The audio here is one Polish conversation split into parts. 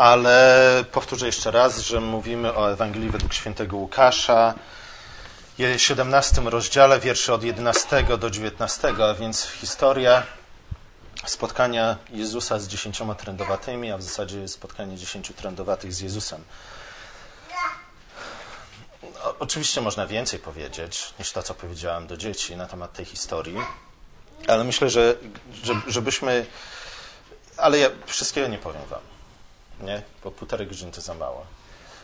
ale powtórzę jeszcze raz, że mówimy o Ewangelii według świętego Łukasza, 17 rozdziale, wiersze od 11 do 19, a więc historia spotkania Jezusa z dziesięcioma trędowatymi, a w zasadzie spotkanie dziesięciu trędowatych z Jezusem. Oczywiście można więcej powiedzieć niż to, co powiedziałem do dzieci na temat tej historii, ale myślę, że, że żebyśmy. Ale ja wszystkiego nie powiem Wam, nie? bo półtorej godziny to za mało.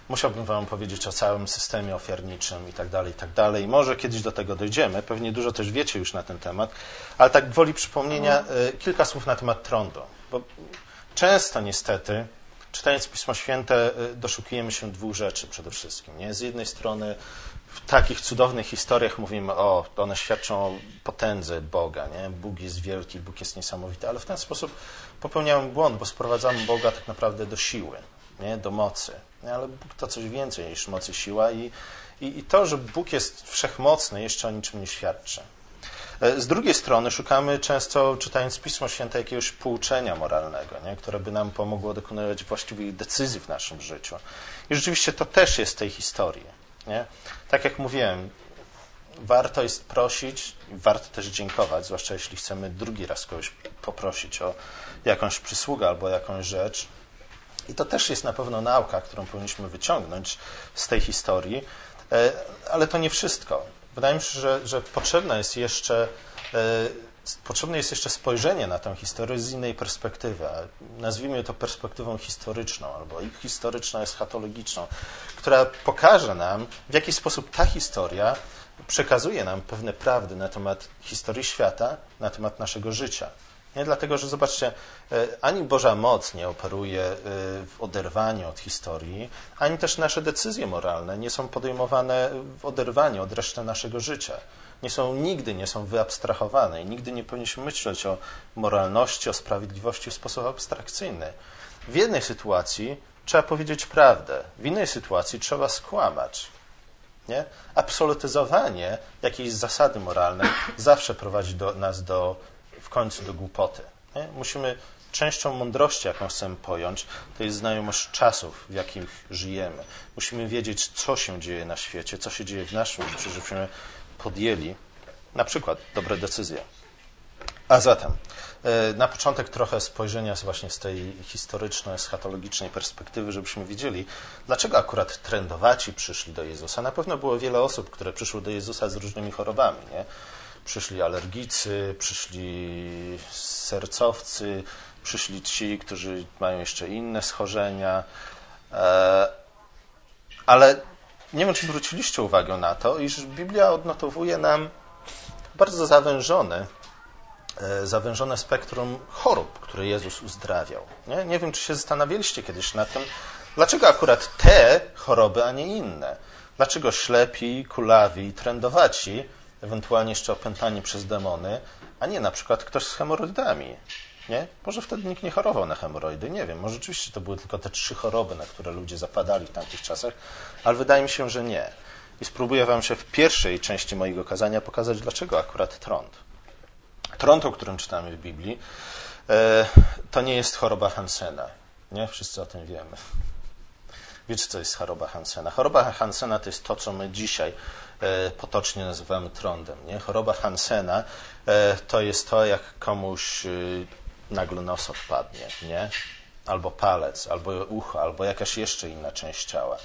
Musiałbym Wam powiedzieć o całym systemie ofiarniczym i tak dalej, i tak dalej. Może kiedyś do tego dojdziemy, pewnie dużo też wiecie już na ten temat, ale tak woli przypomnienia y, kilka słów na temat trądu, bo często niestety czytając Pismo Święte, y, doszukujemy się dwóch rzeczy przede wszystkim. Nie? Z jednej strony w takich cudownych historiach mówimy, o, one świadczą o potędze Boga. Nie? Bóg jest wielki, Bóg jest niesamowity, ale w ten sposób popełniamy błąd, bo sprowadzamy Boga tak naprawdę do siły, nie? do mocy. Nie? Ale Bóg to coś więcej niż mocy, siła i, i, i to, że Bóg jest wszechmocny, jeszcze o niczym nie świadczy. E, z drugiej strony szukamy często, czytając Pismo Święte, jakiegoś pouczenia moralnego, nie? które by nam pomogło dokonywać właściwych decyzji w naszym życiu. I rzeczywiście to też jest w tej historii. Nie? Tak jak mówiłem, warto jest prosić, warto też dziękować, zwłaszcza jeśli chcemy drugi raz kogoś poprosić o jakąś przysługę albo jakąś rzecz. I to też jest na pewno nauka, którą powinniśmy wyciągnąć z tej historii, e, ale to nie wszystko. Wydaje mi się, że, że potrzebne jest jeszcze e, potrzebne jest jeszcze spojrzenie na tę historię z innej perspektywy. Nazwijmy to perspektywą historyczną albo historyczno-eschatologiczną, która pokaże nam, w jaki sposób ta historia przekazuje nam pewne prawdy na temat historii świata, na temat naszego życia. Nie dlatego, że zobaczcie, e, ani Boża moc nie operuje e, w oderwaniu od historii, ani też nasze decyzje moralne nie są podejmowane w oderwaniu od reszty naszego życia. Nie są, nigdy nie są wyabstrahowane i nigdy nie powinniśmy myśleć o moralności, o sprawiedliwości w sposób abstrakcyjny. W jednej sytuacji trzeba powiedzieć prawdę, w innej sytuacji trzeba skłamać. Nie? Absolutyzowanie jakiejś zasady moralnej zawsze prowadzi do, nas do w końcu do głupoty. Nie? Musimy częścią mądrości, jaką chcemy pojąć, to jest znajomość czasów, w jakich żyjemy. Musimy wiedzieć, co się dzieje na świecie, co się dzieje w naszym życiu, żebyśmy podjęli na przykład dobre decyzje. A zatem, na początek trochę spojrzenia właśnie z tej historyczno-eschatologicznej perspektywy, żebyśmy widzieli, dlaczego akurat trendowaci przyszli do Jezusa. Na pewno było wiele osób, które przyszły do Jezusa z różnymi chorobami. Nie? Przyszli alergicy, przyszli sercowcy, przyszli ci, którzy mają jeszcze inne schorzenia. E, ale nie wiem, czy zwróciliście uwagę na to, iż Biblia odnotowuje nam bardzo zawężone, e, zawężone spektrum chorób, które Jezus uzdrawiał. Nie? nie wiem, czy się zastanawialiście kiedyś nad tym, dlaczego akurat te choroby, a nie inne. Dlaczego ślepi, kulawi, trędowaci ewentualnie jeszcze opętani przez demony, a nie na przykład ktoś z hemoroidami. Nie? Może wtedy nikt nie chorował na hemoroidy, nie wiem. Może rzeczywiście to były tylko te trzy choroby, na które ludzie zapadali w tamtych czasach, ale wydaje mi się, że nie. I spróbuję Wam się w pierwszej części mojego kazania pokazać, dlaczego akurat trąd. Trąd, o którym czytamy w Biblii, e, to nie jest choroba Hansena. Nie? Wszyscy o tym wiemy. Wiecie, co jest choroba Hansena? Choroba Hansena to jest to, co my dzisiaj E, potocznie nazywamy trądem. Nie? Choroba Hansena e, to jest to, jak komuś nagle nos odpadnie, nie? albo palec, albo ucho, albo jakaś jeszcze inna część ciała.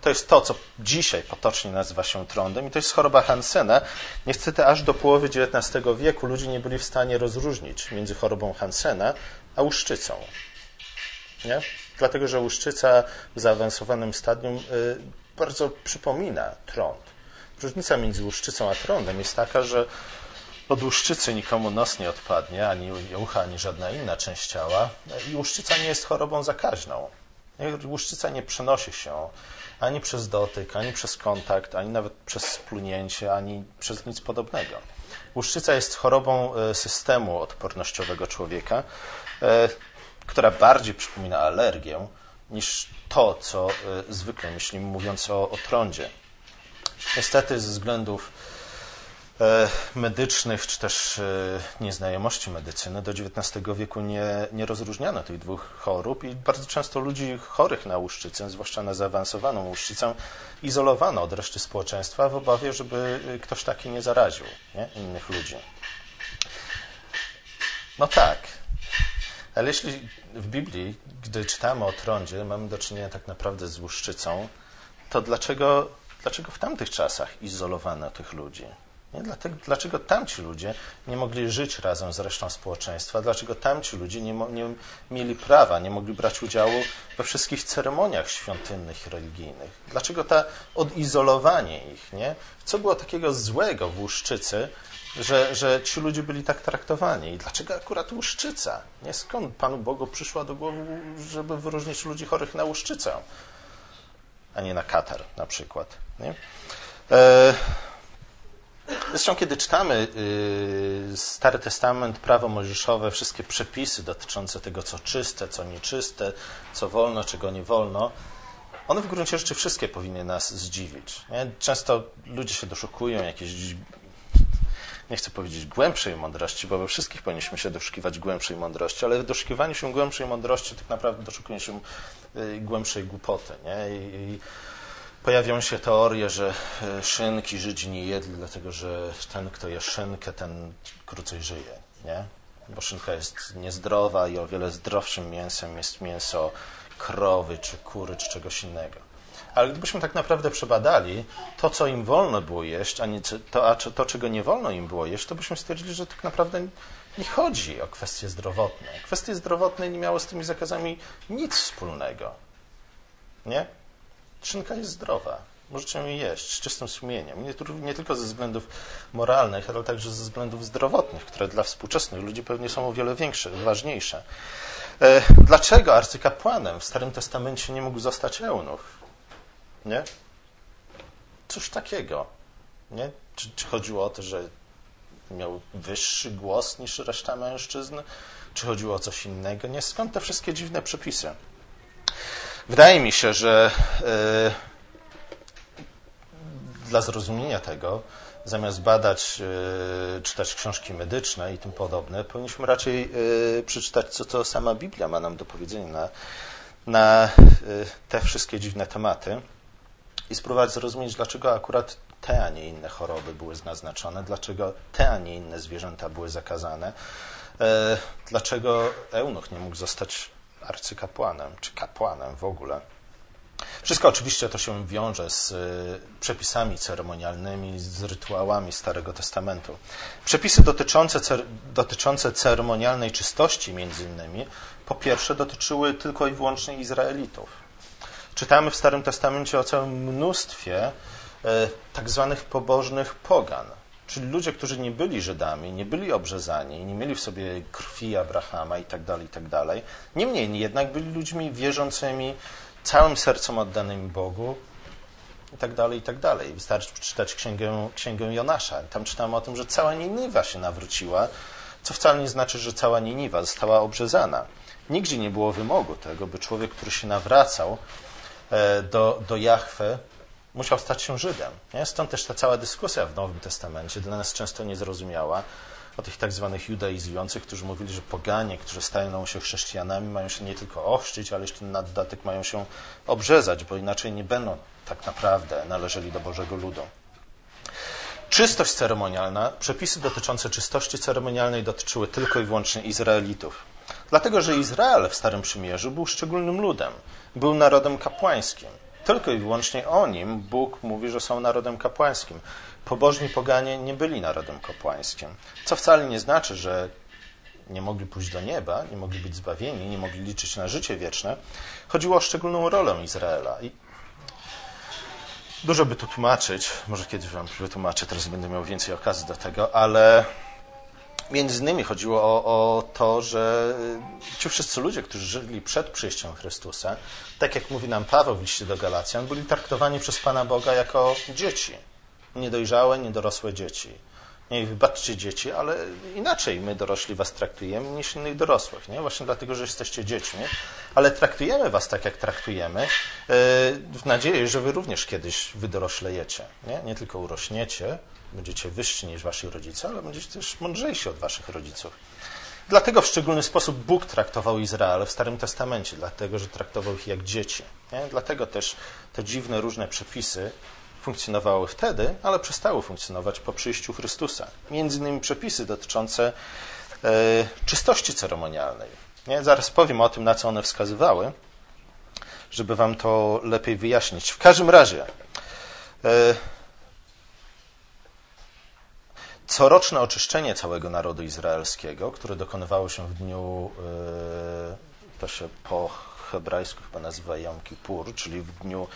To jest to, co dzisiaj potocznie nazywa się trądem i to jest choroba Hansena. Niestety aż do połowy XIX wieku ludzie nie byli w stanie rozróżnić między chorobą Hansena a łuszczycą. Nie? Dlatego, że łuszczyca w zaawansowanym stadium bardzo przypomina trąd. Różnica między łuszczycą a trądem jest taka, że od łuszczycy nikomu nos nie odpadnie, ani ucha, ani żadna inna część ciała. I łuszczyca nie jest chorobą zakaźną. Łuszczyca nie przenosi się ani przez dotyk, ani przez kontakt, ani nawet przez splunięcie, ani przez nic podobnego. Łuszczyca jest chorobą e, systemu odpornościowego człowieka, e, która bardziej przypomina alergię niż to, co e, zwykle myślimy, mówiąc o, o trądzie. Niestety ze względów medycznych, czy też e, nieznajomości medycyny. Do XIX wieku nie, nie rozróżniano tych dwóch chorób i bardzo często ludzi chorych na łuszczycę, zwłaszcza na zaawansowaną łuszczycę, izolowano od reszty społeczeństwa w obawie, żeby ktoś taki nie zaraził nie? innych ludzi. No tak, ale jeśli w Biblii, gdy czytamy o trądzie, mamy do czynienia tak naprawdę z łuszczycą, to dlaczego, dlaczego w tamtych czasach izolowano tych ludzi? Dlatego, dlaczego tamci ludzie nie mogli żyć razem z resztą społeczeństwa? Dlaczego tamci ludzie nie, nie, mieli prawa, nie mogli brać udziału we wszystkich ceremoniach świątynnych religijnych? Dlaczego to odizolowanie ich? Nie? Co było takiego złego w Łuszczycy, że, że ci ludzie byli tak traktowani? I dlaczego akurat Łuszczyca? Nie? Skąd Panu Bogu przyszła do głowy, żeby wyróżnić ludzi chorych na Łuszczycę, a nie na katar na przykład? Nie? E Zresztą, kiedy czytamy y, Stary Testament, prawo mojżeszowe, wszystkie przepisy dotyczące tego, co czyste, co nieczyste, co wolno, czego nie wolno, one w gruncie rzeczy wszystkie powinny nas zdziwić. Nie? Często ludzie się doszukują jakiejś, nie chcę powiedzieć głębszej mądrości, bo we wszystkich powinniśmy się doszukiwać głębszej mądrości, ale w doszukiwaniu się głębszej mądrości tak naprawdę doszukują się y, głębszej głupoty. Nie? I, Pojawią się teorie, że e, szynki Żydzi nie jedli, dlatego że ten, kto je szynkę, ten krócej żyje. Nie? Bo szynka jest niezdrowa i o wiele zdrowszym mięsem jest mięso krowy, czy kury, czy czegoś innego. Ale gdybyśmy tak naprawdę przebadali to, co im wolno było jeść, a, nie, to, a to, czego nie wolno im było jeść, to byśmy stwierdzili, że tak naprawdę nie chodzi o kwestie zdrowotne. Kwestie zdrowotne nie miały z tymi zakazami nic wspólnego. Nie? Szynka jest zdrowa. Możecie ją jeść z czystym sumieniem. Nie, nie, tylko ze względów moralnych, ale także ze względów zdrowotnych, które dla współczesnych ludzi pewnie są o wiele większe, ważniejsze. E, dlaczego arcykapłanem w Starym Testamencie nie mógł zostać eunuch? Nie? Cóż takiego? Nie? Czy, czy chodziło o to, że miał wyższy głos niż reszta mężczyzn? Czy chodziło o coś innego? Nie? Skąd te wszystkie dziwne przepisy? Wydaje mi się, że e, dla zrozumienia tego, zamiast badać, e, czytać książki medyczne i tym podobne, powinniśmy raczej e, przeczytać, co to sama Biblia ma nam do powiedzenia na, na te wszystkie dziwne tematy i spróbować zrozumieć, dlaczego akurat te, a nie inne choroby były naznaczone, dlaczego te, a nie inne zwierzęta były zakazane, dlaczego eunuch nie mógł zostać arcykapłanem, czy kapłanem w ogóle. Wszystko oczywiście to się wiąże z y, przepisami ceremonialnymi, z rytuałami Starego Testamentu. Przepisy dotyczące, dotyczące ceremonialnej czystości, między innymi, po pierwsze dotyczyły tylko i wyłącznie Izraelitów. Czytamy w Starym Testamencie o całym mnóstwie y, tak zwanych pobożnych pogan, Czyli ludzie, którzy nie byli Żydami, nie byli obrzezani, nie mieli w sobie krwi Abrahama i tak dalej, i tak. Niemniej jednak byli ludźmi wierzącymi, całym sercem oddanymi Bogu i tak dalej, i dalej. Wystarczy przeczytać księgę, księgę Jonasza. Tam czytamy o tym, że cała Niniwa się nawróciła, co wcale nie znaczy, że cała Niniwa została obrzezana. Nigdzie nie było wymogu tego, by człowiek, który się nawracał e, do, do Jahwe, musiał stać się Żydem. Nie? Stąd też ta cała dyskusja w Nowym Testamencie dla nas często niezrozumiała o tych tak zwanych judaizujących, którzy mówili, że poganie, którzy stają się chrześcijanami, mają się nie tylko ochrzcić, ale jeszcze na dodatek mają się obrzezać, bo inaczej nie będą tak naprawdę należeli do Bożego ludu. Czystość ceremonialna, przepisy dotyczące czystości ceremonialnej dotyczyły tylko i wyłącznie Izraelitów. Dlatego, że Izrael w Starym Przymierzu był szczególnym ludem, był narodem kapłańskim. Tylko i wyłącznie o nim Bóg mówi, że są narodem kapłańskim. Pobożni poganie nie byli narodem kapłańskim. Co wcale nie znaczy, że nie mogli pójść do nieba, nie mogli być zbawieni, nie mogli liczyć na życie wieczne. Chodziło o szczególną rolę Izraela. I dużo by tu tłumaczyć, może kiedyś wam wytłumaczę, teraz będę miał więcej okazji do tego, ale Między innymi chodziło o, o, to, że ci wszyscy ludzie, którzy żyli przed przyjściem Chrystusa, tak jak mówi nam Paweł w liście do Galacjan, byli traktowani przez Pana Boga jako dzieci. Niedojrzałe, niedorosłe dzieci. Nie, wybaczcie dzieci, ale inaczej my dorośli was traktujemy niż innych dorosłych. Nie? Właśnie dlatego, że jesteście dziećmi, ale traktujemy was tak, jak traktujemy, e, w nadziei, że wy również kiedyś wydoroślejecie. Nie, nie tylko urośniecie, będziecie wyżsi niż wasi rodzice, ale będziecie też mądrzejsi od waszych rodziców. Dlatego w szczególny sposób Bóg traktował Izrael w Starym Testamencie, dlatego że traktował ich jak dzieci. Nie? Dlatego też te dziwne, różne przepisy funkcjonowały wtedy, ale przestały funkcjonować po przyjściu Chrystusa. Między innymi przepisy dotyczące e, czystości ceremonialnej. Nie? Zaraz powiem o tym, na co one wskazywały, żeby wam to lepiej wyjaśnić. W każdym razie, e, coroczne oczyszczenie całego narodu izraelskiego, które dokonywało się w dniu, e, to się po hebrajsku chyba nazywa Yom Kippur, czyli w dniu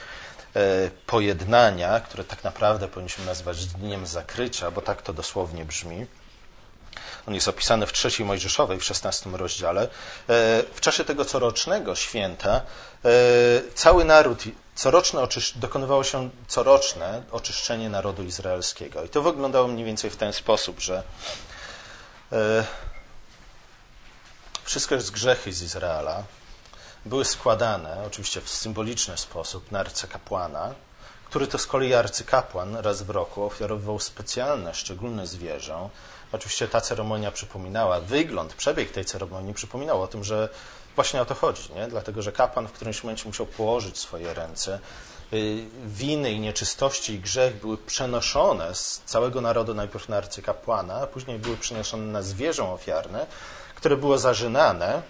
e, pojednania, które tak naprawdę powinniśmy nazwać dniem zakrycia, bo tak to dosłownie brzmi. On jest opisany w trzeciej Mojżeszowej, w szesnastym rozdziale. E, w czasie tego corocznego święta cały naród coroczne dokonywało się coroczne oczyszczenie narodu izraelskiego. I to wyglądało mniej więcej w ten sposób, że e, wszystkie grzechy z Izraela były składane, oczywiście w symboliczny sposób, na arcykapłana, który to z kolei arcykapłan raz w roku ofiarowywał specjalne, szczególne zwierzę. Oczywiście ta ceremonia przypominała, wygląd, przebieg tej ceremonii przypominał o tym, że Właśnie o to chodzi, nie? dlatego że kapłan w którymś momencie musiał położyć swoje ręce. Y, winy i nieczystości i grzech były przenoszone z całego narodu najpierw na arcykapłana, a później były przenoszone na zwierzę ofiarne, które było zażynane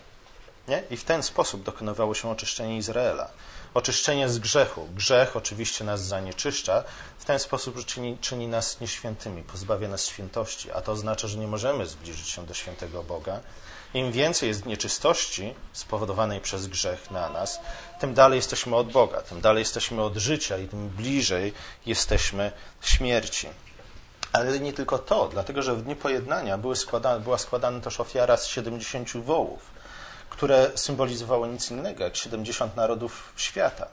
nie? i w ten sposób dokonywało się oczyszczenie Izraela. Oczyszczenie z grzechu. Grzech oczywiście nas zanieczyszcza, w ten sposób czyni, czyni nas nieświętymi, pozbawia nas świętości, a to oznacza, że nie możemy zbliżyć się do świętego Boga, im więcej jest nieczystości spowodowanej przez grzech na nas, tym dalej jesteśmy od Boga, tym dalej jesteśmy od życia i tym bliżej jesteśmy śmierci. Ale nie tylko to, dlatego że w dniu pojednania była składana też ofiara z 70 wołów, które symbolizowało nic innego jak 70 narodów świata.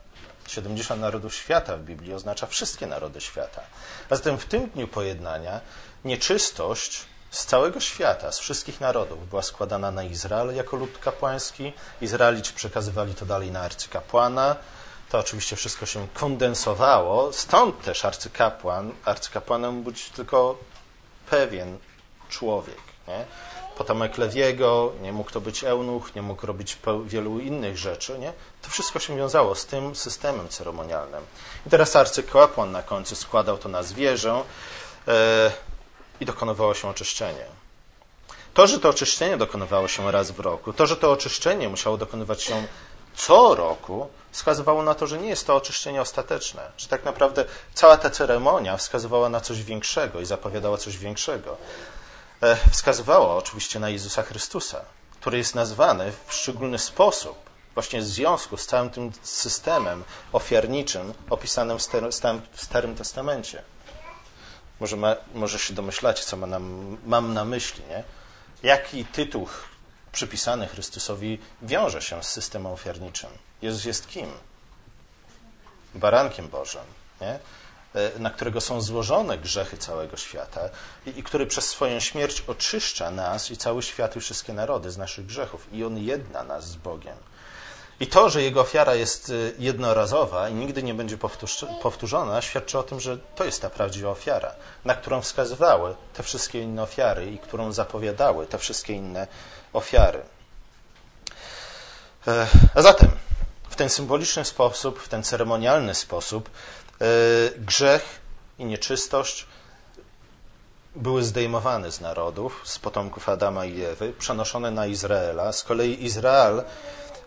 70 narodów świata w Biblii oznacza wszystkie narody świata. A zatem w tym dniu pojednania nieczystość z całego świata, z wszystkich narodów była składana na Izrael jako lud kapłański. Izraelici przekazywali to dalej na arcykapłana. To oczywiście wszystko się kondensowało, stąd też arcykapłan, arcykapłanem być tylko pewien człowiek. Nie? Potomek Lewiego, nie mógł to być eunuch, nie mógł robić wielu innych rzeczy. Nie? To wszystko się wiązało z tym systemem ceremonialnym. I teraz arcykapłan na końcu składał to na zwierzę. E, i dokonywało się oczyszczenie. To, że to oczyszczenie dokonywało się raz w roku, to, że to oczyszczenie musiało dokonywać się co roku, wskazywało na to, że nie jest to oczyszczenie ostateczne, że tak naprawdę cała ta ceremonia wskazywała na coś większego i zapowiadała coś większego. E, wskazywała oczywiście na Jezusa Chrystusa, który jest nazwany w szczególny sposób, właśnie w związku z całym tym systemem ofiarniczym opisanym w Starym Testamencie. Może, ma, może się domyślacie, co ma nam, mam na myśli. Nie? Jaki tytuł przypisany Chrystusowi wiąże się z systemem ofiarniczym? Jezus jest kim? Barankiem Bożym, nie? E, na którego są złożone grzechy całego świata i, i który przez swoją śmierć oczyszcza nas i cały świat i wszystkie narody z naszych grzechów. I On jedna nas z Bogiem. I to, że jego ofiara jest y, jednorazowa i nigdy nie będzie powtórzona, świadczy o tym, że to jest ta prawdziwa ofiara, na którą wskazywały te wszystkie inne ofiary i którą zapowiadały te wszystkie inne ofiary. E, a zatem, w ten symboliczny sposób, w ten ceremonialny sposób, e, grzech i nieczystość były zdejmowane z narodów, z potomków Adama i Ewy, przenoszone na Izraela. Z kolei Izrael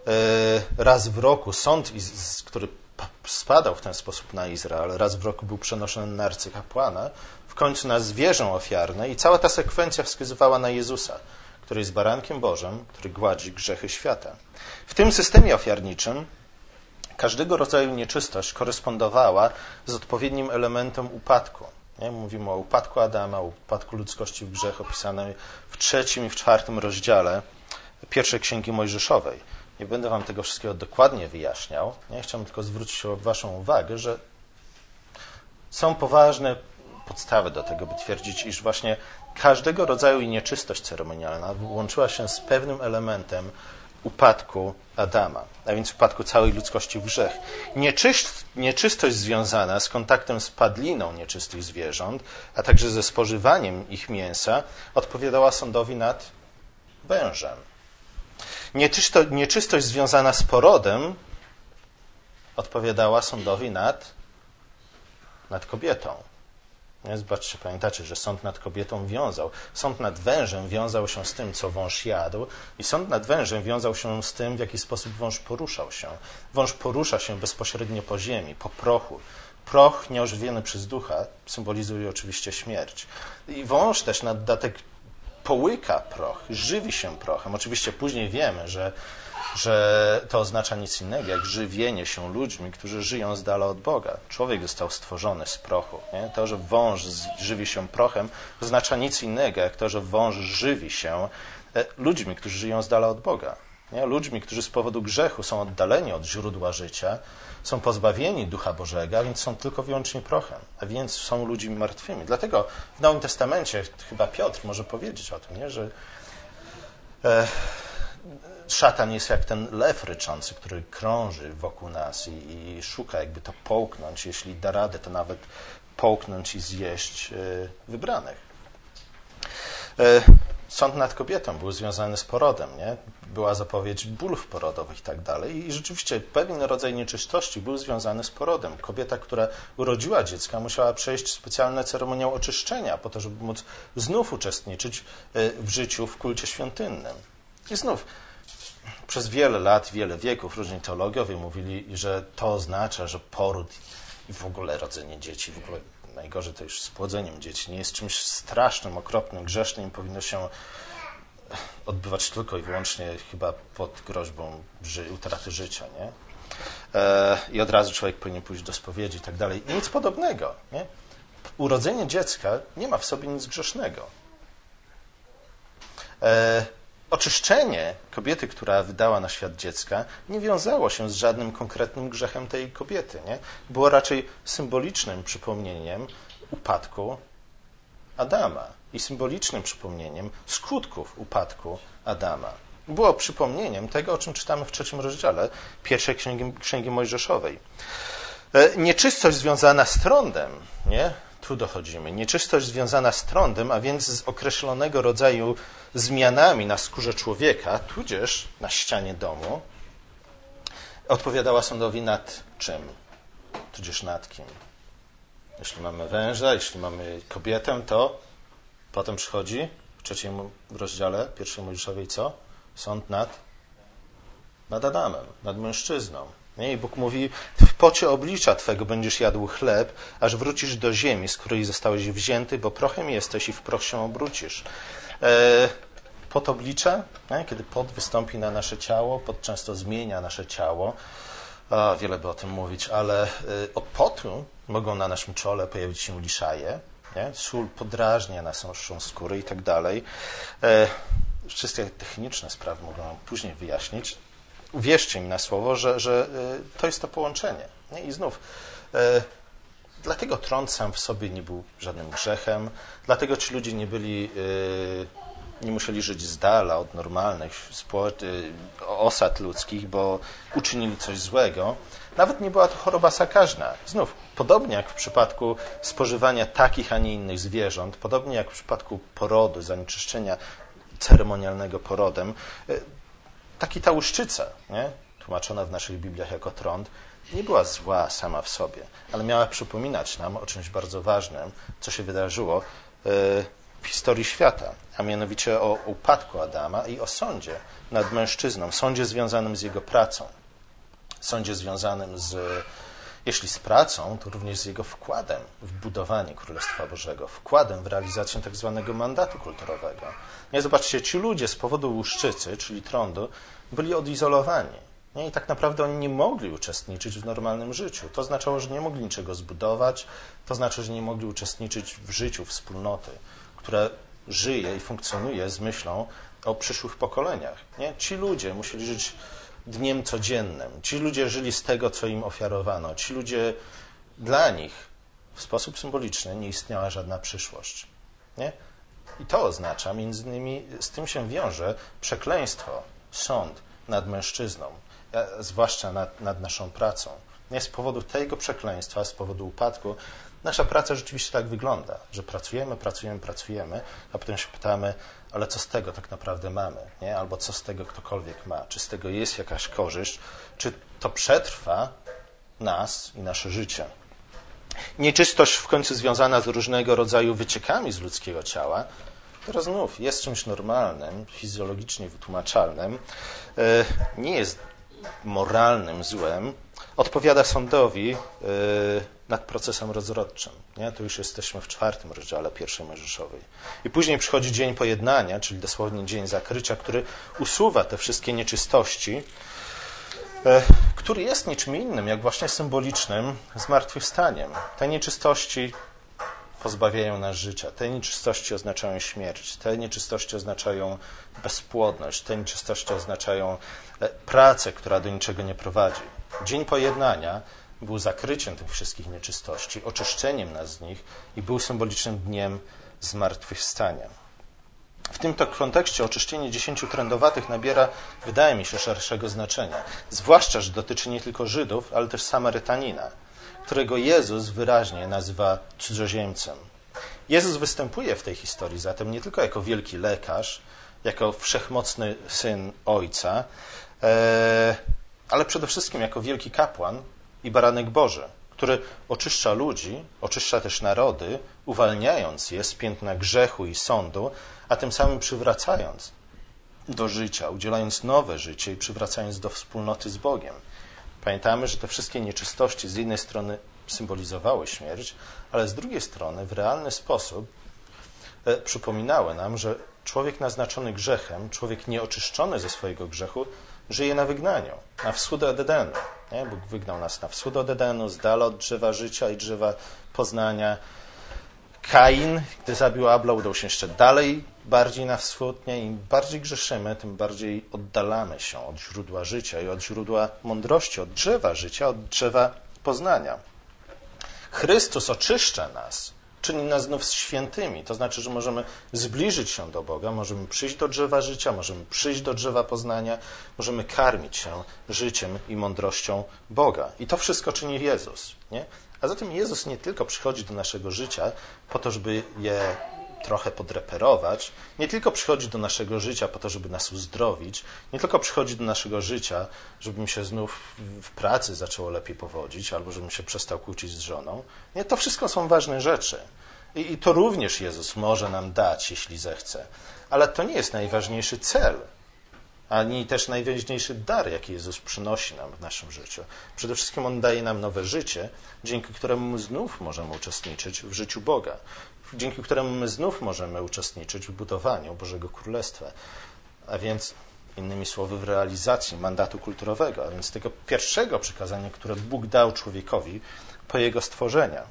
E, raz w roku sąd, który spadał w ten sposób na Izrael, raz w roku był przenoszony na arcykapłana, w końcu na zwierzę ofiarne i cała ta sekwencja wskazywała na Jezusa, który jest barankiem Bożym, który gładzi grzechy świata. W tym systemie ofiarniczym każdego rodzaju nieczystość korespondowała z odpowiednim elementem upadku. Nie? Mówimy o upadku Adama, o upadku ludzkości w grzech opisanej w trzecim i w czwartym rozdziale pierwszej księgi Mojżeszowej. Nie będę Wam tego wszystkiego dokładnie wyjaśniał. Chciałbym tylko zwrócić Waszą uwagę, że są poważne podstawę do tego, by twierdzić, iż właśnie każdego rodzaju nieczystość ceremonialna łączyła się z pewnym elementem upadku Adama, a więc upadku całej ludzkości w grzech. Nieczyst, nieczystość związana z kontaktem z padliną nieczystych zwierząt, a także ze spożywaniem ich mięsa, odpowiadała sądowi nad wężem. Nieczysto, nieczystość związana z porodem odpowiadała sądowi nad, nad kobietą. Nie? Zobaczcie, pamiętacie, że sąd nad kobietą wiązał. Sąd nad wężem wiązał się z tym, co wąż jadł, i sąd nad wężem wiązał się z tym, w jaki sposób wąż poruszał się. Wąż porusza się bezpośrednio po ziemi, po prochu. Proch nieożywiony przez ducha symbolizuje oczywiście śmierć. I wąż też na dodatek połyka proch, żywi się prochem. Oczywiście później wiemy, że że to oznacza nic innego, jak żywienie się ludźmi, którzy żyją z dala od Boga. Człowiek został stworzony z prochu. Nie? To, że wąż żywi się prochem, oznacza nic innego, jak to, że wąż żywi się e, ludźmi, którzy żyją z dala od Boga. Nie? Ludźmi, którzy z powodu grzechu są oddaleni od źródła życia, są pozbawieni Ducha Bożego, a więc są tylko wyłącznie prochem, a więc są ludźmi martwymi. Dlatego w Nowym Testamencie chyba Piotr może powiedzieć o tym, nie? że e, szatan jest jak ten lew ryczący, który krąży wokół nas i, i, szuka jakby to połknąć. Jeśli da radę, to nawet połknąć i zjeść y, wybranych. Y, sąd nad kobietą był związany z porodem, nie? Była zapowiedź bólów porodowych i tak dalej. I rzeczywiście pewien rodzaj nieczystości był związany z porodem. Kobieta, która urodziła dziecka, musiała przejść specjalny ceremoniał oczyszczenia po to, żeby móc znów uczestniczyć y, w życiu w kulcie świątynnym. I znów przez wiele lat, wiele wieków różni teologiowie mówili, że to oznacza, że poród i w ogóle rodzenie dzieci, w ogóle najgorzej to już z płodzeniem dzieci, nie jest czymś strasznym, okropnym, grzesznym powinno się odbywać tylko i wyłącznie chyba pod groźbą ży utraty życia. Nie? E, I od razu człowiek powinien pójść do spowiedzi i tak dalej. Nic podobnego. Nie? Urodzenie dziecka nie ma w sobie nic grzesznego. E, oczyszczenie kobiety, która wydała na świat dziecka, nie wiązało się z żadnym konkretnym grzechem tej kobiety. Nie? Było raczej symbolicznym przypomnieniem upadku Adama i symbolicznym przypomnieniem skutków upadku Adama. Było przypomnieniem tego, o czym czytamy w trzecim rozdziale pierwszej księgi, księgi Mojżeszowej. E, nieczystość związana z trądem, nie? tu dochodzimy. Nieczystość związana z trądem, a więc z określonego rodzaju zmianami na skórze człowieka, tudzież na ścianie domu, odpowiadała sądowi nad czym? Tudzież nad kim? Jeśli mamy węża, jeśli mamy kobietę, to potem przychodzi w trzecim rozdziale pierwszej Mojżeszowej co? Sąd nad, nad Adamem, nad mężczyzną. Nie? I Bóg mówi, w pocie oblicza Twego będziesz jadł chleb, aż wrócisz do ziemi, z której zostałeś wzięty, bo prochem jesteś i w proch się obrócisz. E, pot oblicza, nie? kiedy pot wystąpi na nasze ciało, pot często zmienia nasze ciało. Wiele by o tym mówić, ale e, od potu mogą na naszym czole pojawić się liszaje, nie? sól podrażnia naszą skórę i tak dalej. E, wszystkie techniczne sprawy mogą później wyjaśnić uwierzcie mi na słowo, że, że y, to jest to połączenie. Nie? I znów, e, dlatego trąd sam w sobie nie był żadnym grzechem, dlatego ci ludzie nie byli, e, nie musieli żyć z dala od normalnych osad ludzkich, bo uczynili coś złego. Nawet nie była to choroba zakaźna. Znów, podobnie jak w przypadku spożywania takich, a nie innych zwierząt, podobnie jak w przypadku porodu, zanieczyszczenia ceremonialnego porodem, taki ta łuszczyca, nie? tłumaczona w naszych Bibliach jako trąd, nie była zła sama w sobie, ale miała przypominać nam o czymś bardzo ważnym, co się wydarzyło w historii świata, a mianowicie o upadku Adama i o sądzie nad mężczyzną, sądzie związanym z jego pracą, sądzie związanym z, jeśli z pracą, to również z jego wkładem w budowanie Królestwa Bożego, wkładem w realizację tak zwanego mandatu kulturowego. Nie, zobaczcie, ci ludzie z powodu łuszczycy, czyli trądu, byli odizolowani. Nie? I tak naprawdę oni nie mogli uczestniczyć w normalnym życiu. To oznaczało, że nie mogli niczego zbudować, to znaczy, że nie mogli uczestniczyć w życiu wspólnoty, która żyje i funkcjonuje z myślą o przyszłych pokoleniach. Nie? Ci ludzie musieli żyć dniem codziennym. Ci ludzie żyli z tego, co im ofiarowano. Ci ludzie, dla nich w sposób symboliczny nie istniała żadna przyszłość. Nie? I to oznacza, między innymi, z tym się wiąże przekleństwo, sąd nad mężczyzną, zwłaszcza nad, nad naszą pracą. Nie z powodu tego przekleństwa, z powodu upadku, nasza praca rzeczywiście tak wygląda, że pracujemy, pracujemy, pracujemy, a potem się pytamy, ale co z tego tak naprawdę mamy? Nie? Albo co z tego ktokolwiek ma? Czy z tego jest jakaś korzyść? Czy to przetrwa nas i nasze życie? Nieczystość w końcu związana z różnego rodzaju wyciekami z ludzkiego ciała, teraz znów jest czymś normalnym, fizjologicznie wytłumaczalnym, e, nie jest moralnym złem, odpowiada sądowi e, nad procesem rozrodczym. Nie? Tu już jesteśmy w czwartym rozdziale pierwszej Mojżeszowej. I później przychodzi dzień pojednania, czyli dosłownie dzień zakrycia, który usuwa te wszystkie nieczystości, e, który jest niczym innym, jak właśnie symbolicznym zmartwychwstaniem. Te nieczystości pozbawiają nas życia. Te nieczystości oznaczają śmierć, te nieczystości oznaczają bezpłodność, te nieczystości oznaczają e, pracę, która do niczego nie prowadzi. Dzień pojednania był zakryciem tych wszystkich nieczystości, oczyszczeniem nas z nich i był symbolicznym dniem zmartwychwstania. W tym to kontekście oczyszczenie dziesięciu trędowatych nabiera, wydaje mi się, szerszego znaczenia. Zwłaszcza, że dotyczy nie tylko Żydów, ale też Samarytanina, którego Jezus wyraźnie nazywa cudzoziemcem. Jezus występuje w tej historii zatem nie tylko jako wielki lekarz, jako wszechmocny syn Ojca, e, ale przede wszystkim jako wielki kapłan i baranek Boży, który oczyszcza ludzi, oczyszcza też narody, uwalniając je z piętna grzechu i sądu, a tym samym przywracając do życia, udzielając nowe życie i przywracając do wspólnoty z Bogiem. Pamiętamy, że te wszystkie nieczystości z jednej strony symbolizowały śmierć, ale z drugiej strony w realny sposób e, przypominały nam, że człowiek naznaczony grzechem, człowiek nieoczyszczony ze swojego grzechu, żyje na wygnaniu, na wschód od Edenu. Nie? Bóg wygnał nas na wschód od Edenu, z dala od drzewa życia i drzewa poznania. Kain, gdy zabił Abla, udał się jeszcze dalej, bardziej na wschód. Nie? Im bardziej grzeszymy, tym bardziej oddalamy się od źródła życia i od źródła mądrości, od drzewa życia, od drzewa poznania. Chrystus oczyszcza nas czyni nas znów świętymi. To znaczy, że możemy zbliżyć się do Boga, możemy przyjść do drzewa życia, możemy przyjść do drzewa poznania, możemy karmić się życiem i mądrością Boga. I to wszystko czyni Jezus. Nie? A zatem Jezus nie tylko przychodzi do naszego życia po to, żeby je trochę podreperować, nie tylko przychodzi do naszego życia po to, żeby nas uzdrowić, nie tylko przychodzi do naszego życia, żeby mi się znów w pracy zaczęło lepiej powodzić, albo żebym się przestał kłócić z żoną. Nie, to wszystko są ważne rzeczy. I, I to również Jezus może nam dać, jeśli zechce. Ale to nie jest najważniejszy cel, ani też najważniejszy dar, jaki Jezus przynosi nam w naszym życiu. Przede wszystkim On daje nam nowe życie, dzięki któremu znów możemy uczestniczyć w życiu Boga dzięki któremu my znów możemy uczestniczyć w budowaniu Bożego Królestwa, a więc innymi słowy w realizacji mandatu kulturowego, a więc tego pierwszego przykazania, które Bóg dał człowiekowi po jego stworzenia.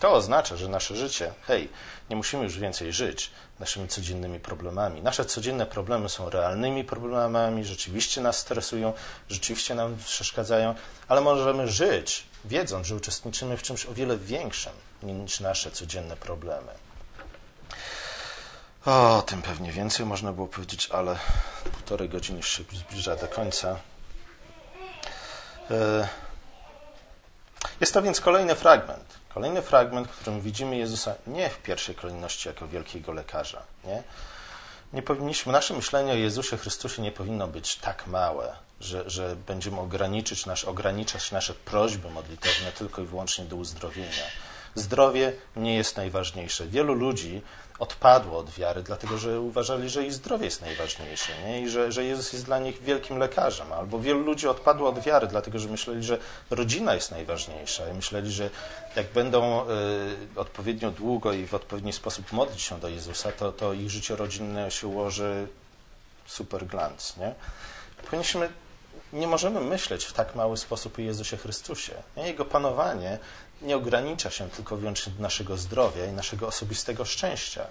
To oznacza, że nasze życie, hej, nie musimy już więcej żyć naszymi codziennymi problemami. Nasze codzienne problemy są realnymi problemami, rzeczywiście nas stresują, rzeczywiście nam przeszkadzają, ale możemy żyć, wiedząc, że uczestniczymy w czymś o wiele większym niż nasze codzienne problemy. O tym pewnie więcej można było powiedzieć, ale półtorej godziny się zbliża do końca. E, jest to więc kolejny fragment. Kolejny fragment, w którym widzimy Jezusa nie w pierwszej kolejności jako wielkiego lekarza. Nie? Nie powinniśmy, nasze myślenie o Jezusie Chrystusie nie powinno być tak małe, że, że będziemy ograniczyć nasz, ograniczać nasze prośby modlitewne tylko i wyłącznie do uzdrowienia. Zdrowie nie jest najważniejsze. Wielu ludzi odpadło od wiary, dlatego że uważali, że ich zdrowie jest najważniejsze nie? i że, że Jezus jest dla nich wielkim lekarzem. Albo wielu ludzi odpadło od wiary, dlatego że myśleli, że rodzina jest najważniejsza i myśleli, że jak będą y, odpowiednio długo i w odpowiedni sposób modlić się do Jezusa, to, to ich życie rodzinne się ułoży super glans. Nie? Powinniśmy nie możemy myśleć w tak mały sposób o Jezusie Chrystusie. Jego panowanie nie ogranicza się tylko wyłącznie do naszego zdrowia i naszego osobistego szczęścia.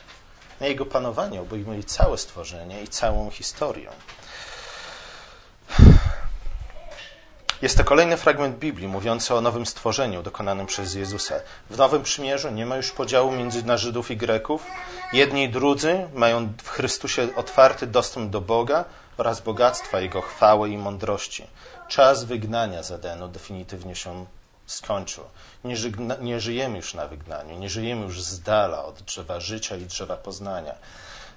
Jego panowanie obejmuje całe stworzenie i całą historię. Jest to kolejny fragment Biblii mówiący o nowym stworzeniu dokonanym przez Jezusa. W Nowym Przymierzu nie ma już podziału między na Żydów i Greków. Jedni i drudzy mają w Chrystusie otwarty dostęp do Boga oraz bogactwa Jego chwały i mądrości. Czas wygnania z Edenu definitywnie się skończył. Nie, nie żyjemy już na wygnaniu, nie żyjemy już z dala od drzewa życia i drzewa poznania.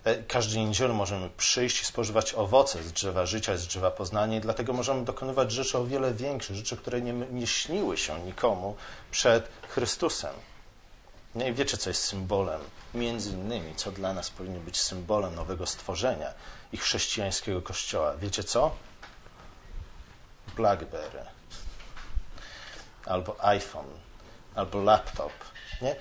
E, każdej niedzielę możemy przyjść i spożywać owoce z drzewa życia, z drzewa poznania i dlatego możemy dokonywać rzeczy o wiele większych, rzeczy, które nie, nie śniły się nikomu przed Chrystusem. No i wiecie, co jest symbolem, między innymi, co dla nas powinno być symbolem nowego stworzenia i chrześcijańskiego kościoła. Wiecie co? Blackberry, albo iPhone, albo laptop. Nie?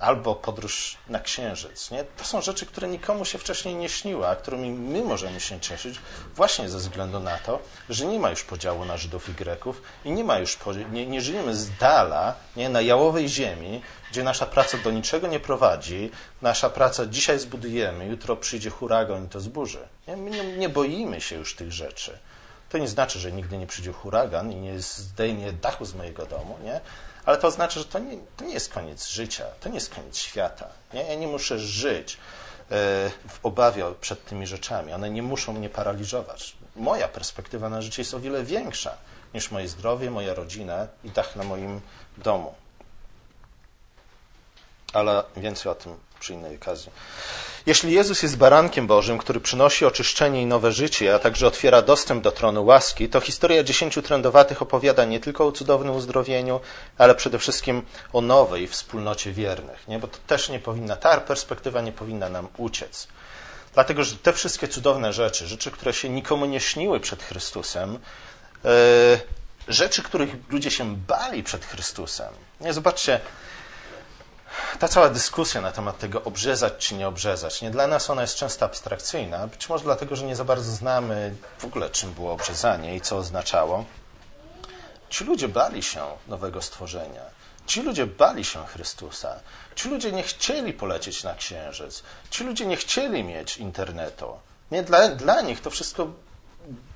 albo podróż na księżyc. Nie? To są rzeczy, które nikomu się wcześniej nie śniły, a którymi my możemy się cieszyć właśnie ze względu na to, że nie ma już podziału na Żydów i Greków i nie ma już, nie, nie żyjemy z dala, nie, na jałowej ziemi, gdzie nasza praca do niczego nie prowadzi, nasza praca dzisiaj zbudujemy, jutro przyjdzie huragan i to zburzy. Nie? My nie, nie boimy się już tych rzeczy. To nie znaczy, że nigdy nie przyjdzie huragan i nie zdejmie dachu z mojego domu, nie? ale to oznacza, że to nie, to nie jest koniec życia, to nie jest koniec świata. Nie? Ja nie muszę żyć e, w obawie przed tymi rzeczami. One nie muszą mnie paraliżować. Moja perspektywa na życie jest o wiele większa niż moje zdrowie, moja rodzina i dach na moim domu. Ale więcej o tym przy innej okazji. Jeśli Jezus jest barankiem Bożym, który przynosi oczyszczenie i nowe życie, a także otwiera dostęp do tronu łaski, to historia dziesięciu trędowatych opowiada nie tylko o cudownym uzdrowieniu, ale przede wszystkim o nowej wspólnocie wiernych. Nie? Bo to też nie powinna, ta perspektywa nie powinna nam uciec. Dlatego, że te wszystkie cudowne rzeczy, rzeczy, które się nikomu nie śniły przed Chrystusem, yy, rzeczy, których ludzie się bali przed Chrystusem. Nie? Zobaczcie, ta cała dyskusja na temat tego obrzezać czy nie obrzezać, nie dla nas ona jest często abstrakcyjna, być może dlatego, że nie za bardzo znamy w ogóle, czym było obrzezanie i co oznaczało. Ci ludzie bali się nowego stworzenia. Ci ludzie bali się Chrystusa. Ci ludzie nie chcieli polecieć na księżyc. Ci ludzie nie chcieli mieć internetu. Nie, dla, dla nich to wszystko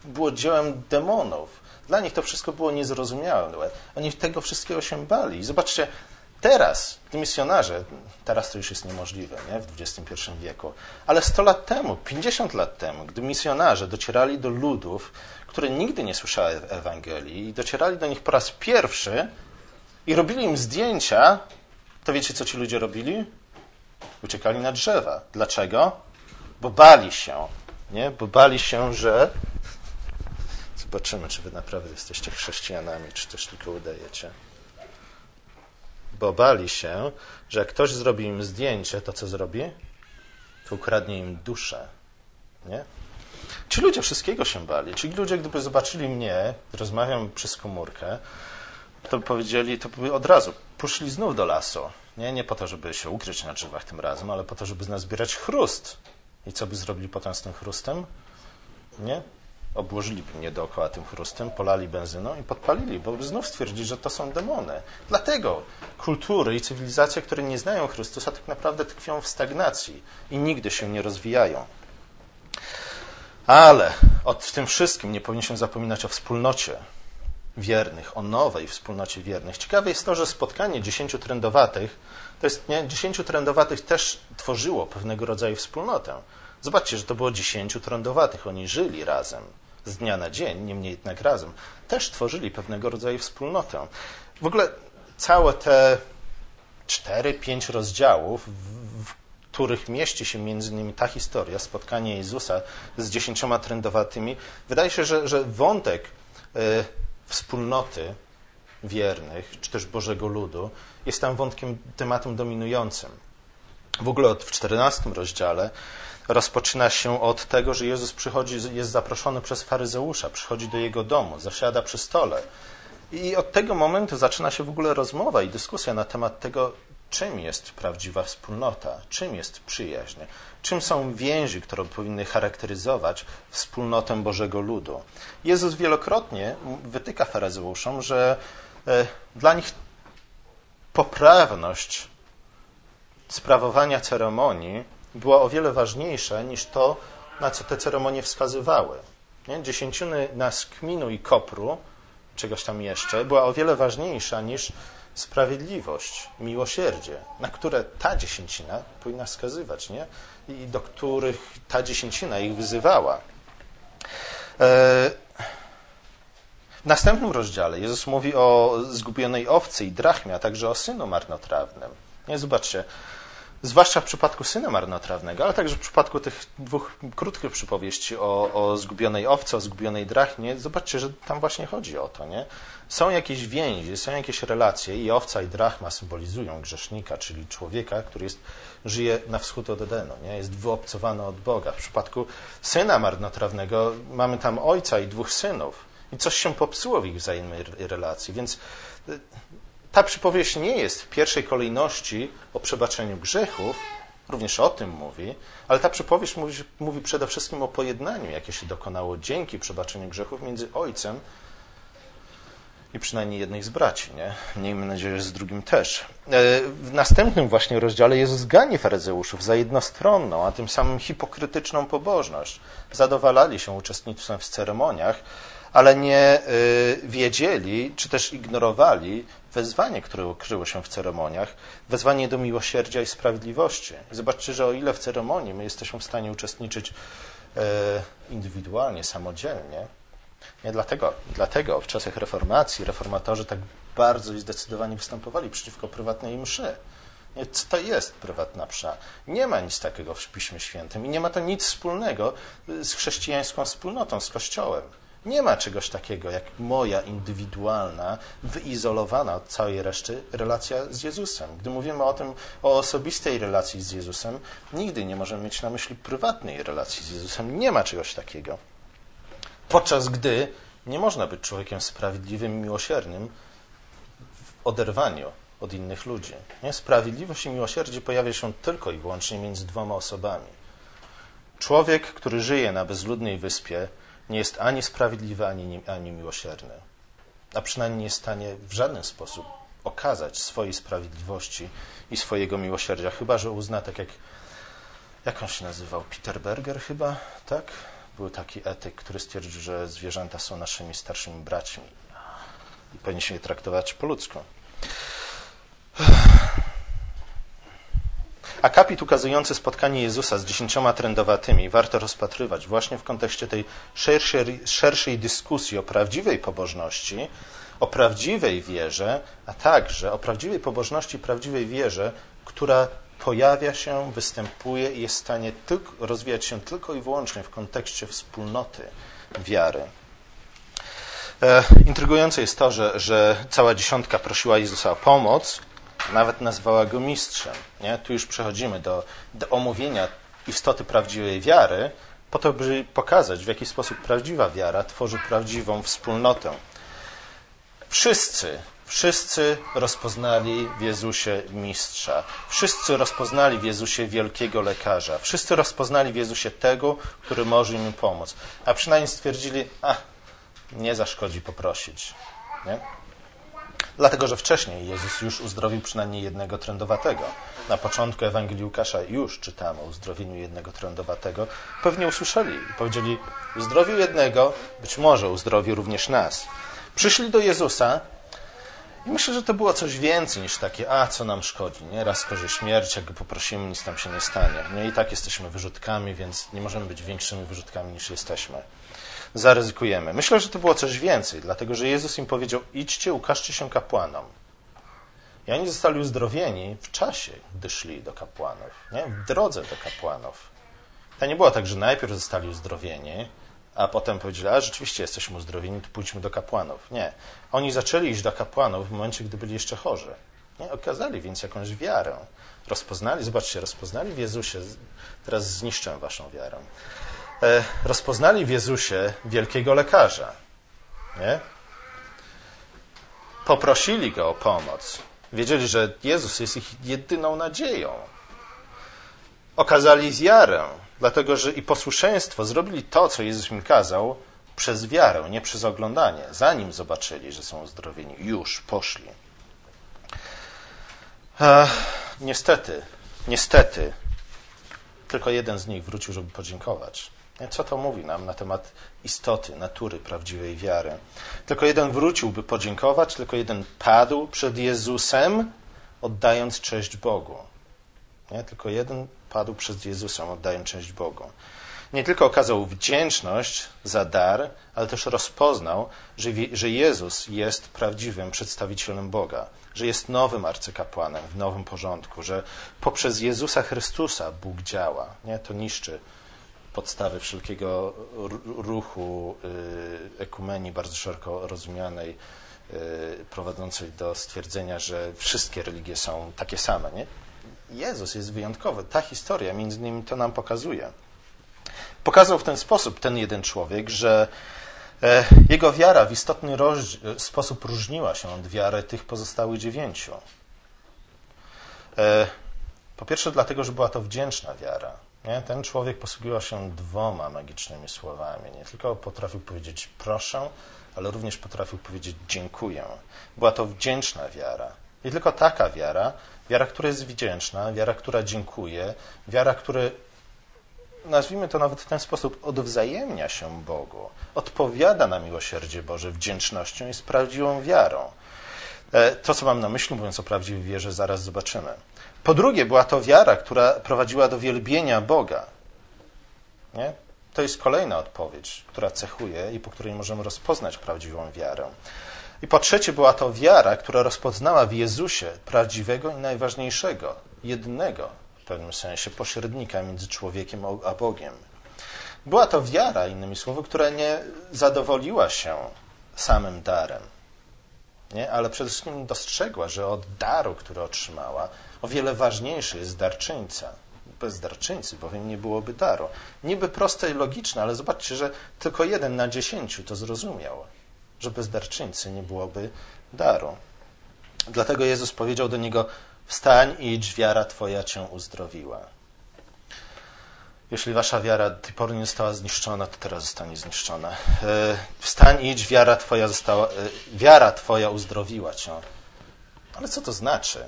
było dziełem demonów. Dla nich to wszystko było niezrozumiałe. Oni tego wszystkiego się bali. Zobaczcie, Teraz, gdy misjonarze, teraz to już jest niemożliwe nie? w XXI wieku, ale 100 lat temu, 50 lat temu, gdy misjonarze docierali do ludów, które nigdy nie słyszały Ewangelii i docierali do nich po raz pierwszy i robili im zdjęcia, to wiecie, co ci ludzie robili? Uciekali na drzewa. Dlaczego? Bo bali się. Nie? Bo bali się, że. Zobaczymy, czy wy naprawdę jesteście chrześcijanami, czy też tylko udajecie bo bali się, że jak ktoś zrobi im zdjęcie, to co zrobi? To ukradnie im duszę. Nie? Ci ludzie wszystkiego się bali. Ci ludzie, gdyby zobaczyli mnie, rozmawiam przez komórkę, to by powiedzieli, to by od razu poszli znów do lasu. Nie, nie po to, żeby się ukryć na drzewach tym razem, ale po to, żeby nazbierać chrust. I co by zrobili potem z tym chrustem? Nie? Obłożyliby mnie dookoła tym chrustem, polali benzyną i podpalili, bo znów stwierdzili, że to są demony. Dlatego kultury i cywilizacje, które nie znają Chrystusa, tak naprawdę tkwią w stagnacji i nigdy się nie rozwijają. Ale w tym wszystkim nie powinniśmy zapominać o wspólnocie wiernych, o nowej wspólnocie wiernych. Ciekawe jest to, że spotkanie dziesięciu trendowatych, to jest, nie, dziesięciu trendowatych też tworzyło pewnego rodzaju wspólnotę. Zobaczcie, że to było dziesięciu trądowatych. Oni żyli razem z dnia na dzień, niemniej jednak razem. Też tworzyli pewnego rodzaju wspólnotę. W ogóle całe te cztery, pięć rozdziałów, w których mieści się między innymi ta historia, spotkanie Jezusa z dziesięcioma trędowatymi, wydaje się, że, że wątek y, wspólnoty wiernych, czy też Bożego Ludu, jest tam wątkiem, tematem dominującym. W ogóle w czternastym rozdziale rozpoczyna się od tego, że Jezus przychodzi, jest zaproszony przez faryzeusza, przychodzi do jego domu, zasiada przy stole. I od tego momentu zaczyna się w ogóle rozmowa i dyskusja na temat tego, czym jest prawdziwa wspólnota, czym jest przyjaźń, czym są więzi, które powinny charakteryzować wspólnotę Bożego Ludu. Jezus wielokrotnie wytyka faryzeuszom, że e, dla nich poprawność sprawowania ceremonii była o wiele ważniejsza niż to, na co te ceremonie wskazywały. Nie? Na skminu i kopru czegoś tam jeszcze była o wiele ważniejsza niż sprawiedliwość, miłosierdzie, na które ta dziesięcina powinna wskazywać, nie? I do których ta dziesięcina ich wyzywała. E, w następnym rozdziale Jezus mówi o zgubionej owcy i drachmie, a także o synu marnotrawnym. Nie, zobaczcie, zwłaszcza w przypadku syna marnotrawnego, ale także w przypadku tych dwóch krótkich przypowieści o, o zgubionej owcy, o zgubionej drachmie, zobaczcie, że tam właśnie chodzi o to. Nie? Są jakieś więzi, są jakieś relacje i owca i drachma symbolizują grzesznika, czyli człowieka, który jest, żyje na wschód od Edenu, nie? jest wyobcowany od Boga. W przypadku syna marnotrawnego mamy tam ojca i dwóch synów i coś się popsuło w ich wzajemnej relacji, więc ta przypowieść nie jest w pierwszej kolejności o przebaczeniu grzechów, również o tym mówi, ale ta przypowieść mówi, mówi przede wszystkim o pojednaniu, jakie się dokonało dzięki przebaczeniu grzechów między ojcem i przynajmniej jednej z braci, nie? Miejmy nadzieję, że z drugim też. E, w następnym właśnie rozdziale Jezus gani faryzeuszów za jednostronną, a tym samym hipokrytyczną pobożność. Zadowalali się uczestnictwem w ceremoniach, ale nie y, wiedzieli, czy też ignorowali wezwanie, które ukryło się w ceremoniach, wezwanie do miłosierdzia i sprawiedliwości. Zobaczcie, że o ile w ceremonii my jesteśmy w stanie uczestniczyć y, indywidualnie, samodzielnie, nie dlatego, dlatego w czasach reformacji reformatorzy tak bardzo i zdecydowanie występowali przeciwko prywatnej mszy. Co to jest prywatna msza? Nie ma nic takiego w Piśmie Świętym i nie ma to nic wspólnego z chrześcijańską wspólnotą, z Kościołem. Nie ma czegoś takiego jak moja indywidualna, wyizolowana od całej reszty relacja z Jezusem. Gdy mówimy o tym, o osobistej relacji z Jezusem, nigdy nie możemy mieć na myśli prywatnej relacji z Jezusem. Nie ma czegoś takiego. Podczas gdy nie można być człowiekiem sprawiedliwym miłosiernym w oderwaniu od innych ludzi. Nie? Sprawiedliwość i miłosierdzie pojawia się tylko i wyłącznie między dwoma osobami. Człowiek, który żyje na bezludnej wyspie, nie jest ani sprawiedliwy, ani, ani miłosierny, a przynajmniej nie jest w stanie w żaden sposób okazać swojej sprawiedliwości i swojego miłosierdzia, chyba że uzna, tak jak, jak on się nazywał, Peter Berger chyba, tak? Był taki etyk, który stwierdził, że zwierzęta są naszymi starszymi braćmi i powinniśmy je traktować po ludzku. Akapit ukazujący spotkanie Jezusa z dziesięcioma trędowatymi warto rozpatrywać właśnie w kontekście tej szerszej, szerszej dyskusji o prawdziwej pobożności, o prawdziwej wierze, a także o prawdziwej pobożności, prawdziwej wierze, która pojawia się, występuje i jest w stanie tylko, rozwijać się tylko i wyłącznie w kontekście wspólnoty wiary. E, intrygujące jest to, że, że cała dziesiątka prosiła Jezusa o pomoc, nawet nazwała go mistrzem. Nie? Tu już przechodzimy do, do omówienia istoty prawdziwej wiary, po to, by pokazać, w jaki sposób prawdziwa wiara tworzy prawdziwą wspólnotę. Wszyscy, wszyscy rozpoznali w Jezusie mistrza. Wszyscy rozpoznali w Jezusie wielkiego lekarza. Wszyscy rozpoznali w Jezusie tego, który może im pomóc. A przynajmniej stwierdzili, a nie zaszkodzi poprosić. Nie? Dlatego, że wcześniej Jezus już uzdrowił przynajmniej jednego trędowatego. Na początku Ewangelii Łukasza już czytamy o uzdrowieniu jednego trędowatego. Pewnie usłyszeli i powiedzieli, uzdrowił jednego, być może uzdrowi również nas. Przyszli do Jezusa i myślę, że to było coś więcej niż takie, a co nam szkodzi, nie? Raz skorzy śmierć, jak go poprosimy, nic nam się nie stanie. Nie, i tak jesteśmy wyrzutkami, więc nie możemy być większymi wyrzutkami niż jesteśmy zaryzykujemy. Myślę, że to było coś więcej, dlatego że Jezus im powiedział: idźcie, ukażcie się kapłanom. I oni zostali uzdrowieni w czasie, gdy szli do kapłanów, nie? w drodze do kapłanów. To nie było tak, że najpierw zostali uzdrowieni, a potem powiedzieli, a rzeczywiście jesteśmy uzdrowieni, to pójdźmy do kapłanów. Nie. Oni zaczęli iść do kapłanów w momencie, gdy byli jeszcze chorzy. Nie? Okazali więc jakąś wiarę. Rozpoznali, zobaczcie, rozpoznali w Jezusie, teraz zniszczę waszą wiarę. E, rozpoznali w Jezusie wielkiego lekarza. Nie? Poprosili go o pomoc. Wiedzieli, że Jezus jest ich jedyną nadzieją. Okazali wiarę, dlatego że i posłuszeństwo zrobili to, co Jezus im kazał, przez wiarę, nie przez oglądanie. Zanim zobaczyli, że są uzdrowieni, już poszli. E, niestety, niestety, tylko jeden z nich wrócił, żeby podziękować. Co to mówi nam na temat istoty, natury prawdziwej wiary? Tylko jeden wrócił, by podziękować, tylko jeden padł przed Jezusem, oddając cześć Bogu. Nie? Tylko jeden padł przed Jezusem, oddając cześć Bogu. Nie tylko okazał wdzięczność za dar, ale też rozpoznał, że, że Jezus jest prawdziwym przedstawicielem Boga, że jest nowym arcykapłanem w nowym porządku, że poprzez Jezusa Chrystusa Bóg działa. Nie? To niszczy podstawy wszelkiego ruchu y, ekumenii bardzo szeroko rozumianej, y, prowadzącej do stwierdzenia, że wszystkie religie są takie same. Nie? Jezus jest wyjątkowy. Ta historia między innymi to nam pokazuje. Pokazał w ten sposób ten jeden człowiek, że e, jego wiara w istotny sposób różniła się od wiary tych pozostałych dziewięciu. E, po pierwsze, dlatego, że była to wdzięczna wiara. Nie? Ten człowiek posługiwał się dwoma magicznymi słowami. Nie tylko potrafił powiedzieć proszę, ale również potrafił powiedzieć dziękuję. Była to wdzięczna wiara. I tylko taka wiara, wiara, która jest wdzięczna, wiara, która dziękuję, wiara, która, nazwijmy to nawet w ten sposób, odwzajemnia się Bogu, odpowiada na miłosierdzie Boże wdzięcznością, jest prawdziwą wiarą. E, to, co mam na myśli, mówiąc o prawdziwej wierze, zaraz zobaczymy. Po drugie, była to wiara, która prowadziła do wielbienia Boga. Nie? To jest kolejna odpowiedź, która cechuje i po której możemy rozpoznać prawdziwą wiarę. I po trzecie, była to wiara, która rozpoznała w Jezusie prawdziwego i najważniejszego, jednego w pewnym sensie pośrednika między człowiekiem a Bogiem. Była to wiara, innymi słowy, która nie zadowoliła się samym darem, nie? ale przede wszystkim dostrzegła, że od daru, który otrzymała, o wiele ważniejszy jest darczyńca. Bez darczyńcy bowiem nie byłoby daru. Niby proste i logiczne, ale zobaczcie, że tylko jeden na dziesięciu to zrozumiał, że bez darczyńcy nie byłoby daru. Dlatego Jezus powiedział do niego: Wstań i idź, wiara Twoja cię uzdrowiła. Jeśli wasza wiara do tej pory nie została zniszczona, to teraz zostanie zniszczona. E, wstań idź, wiara Twoja, została, e, wiara twoja uzdrowiła cię. Ale co to znaczy?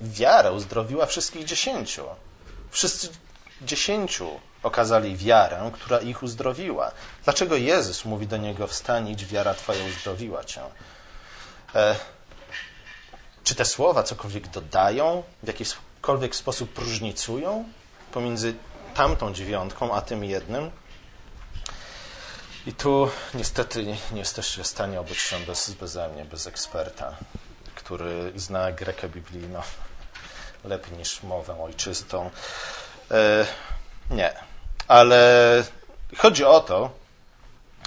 Wiara uzdrowiła wszystkich dziesięciu. Wszyscy dziesięciu okazali wiarę, która ich uzdrowiła. Dlaczego Jezus mówi do niego: Wstań, idź, wiara Twoja uzdrowiła cię? E, czy te słowa cokolwiek dodają, w jakikolwiek sposób próżnicują pomiędzy tamtą dziewiątką a tym jednym? I tu niestety nie, jesteście w stanie obejść się bez, beze mnie, bez eksperta który zna Grekę biblijną lepiej niż mowę ojczystą. E, nie. Ale chodzi o to,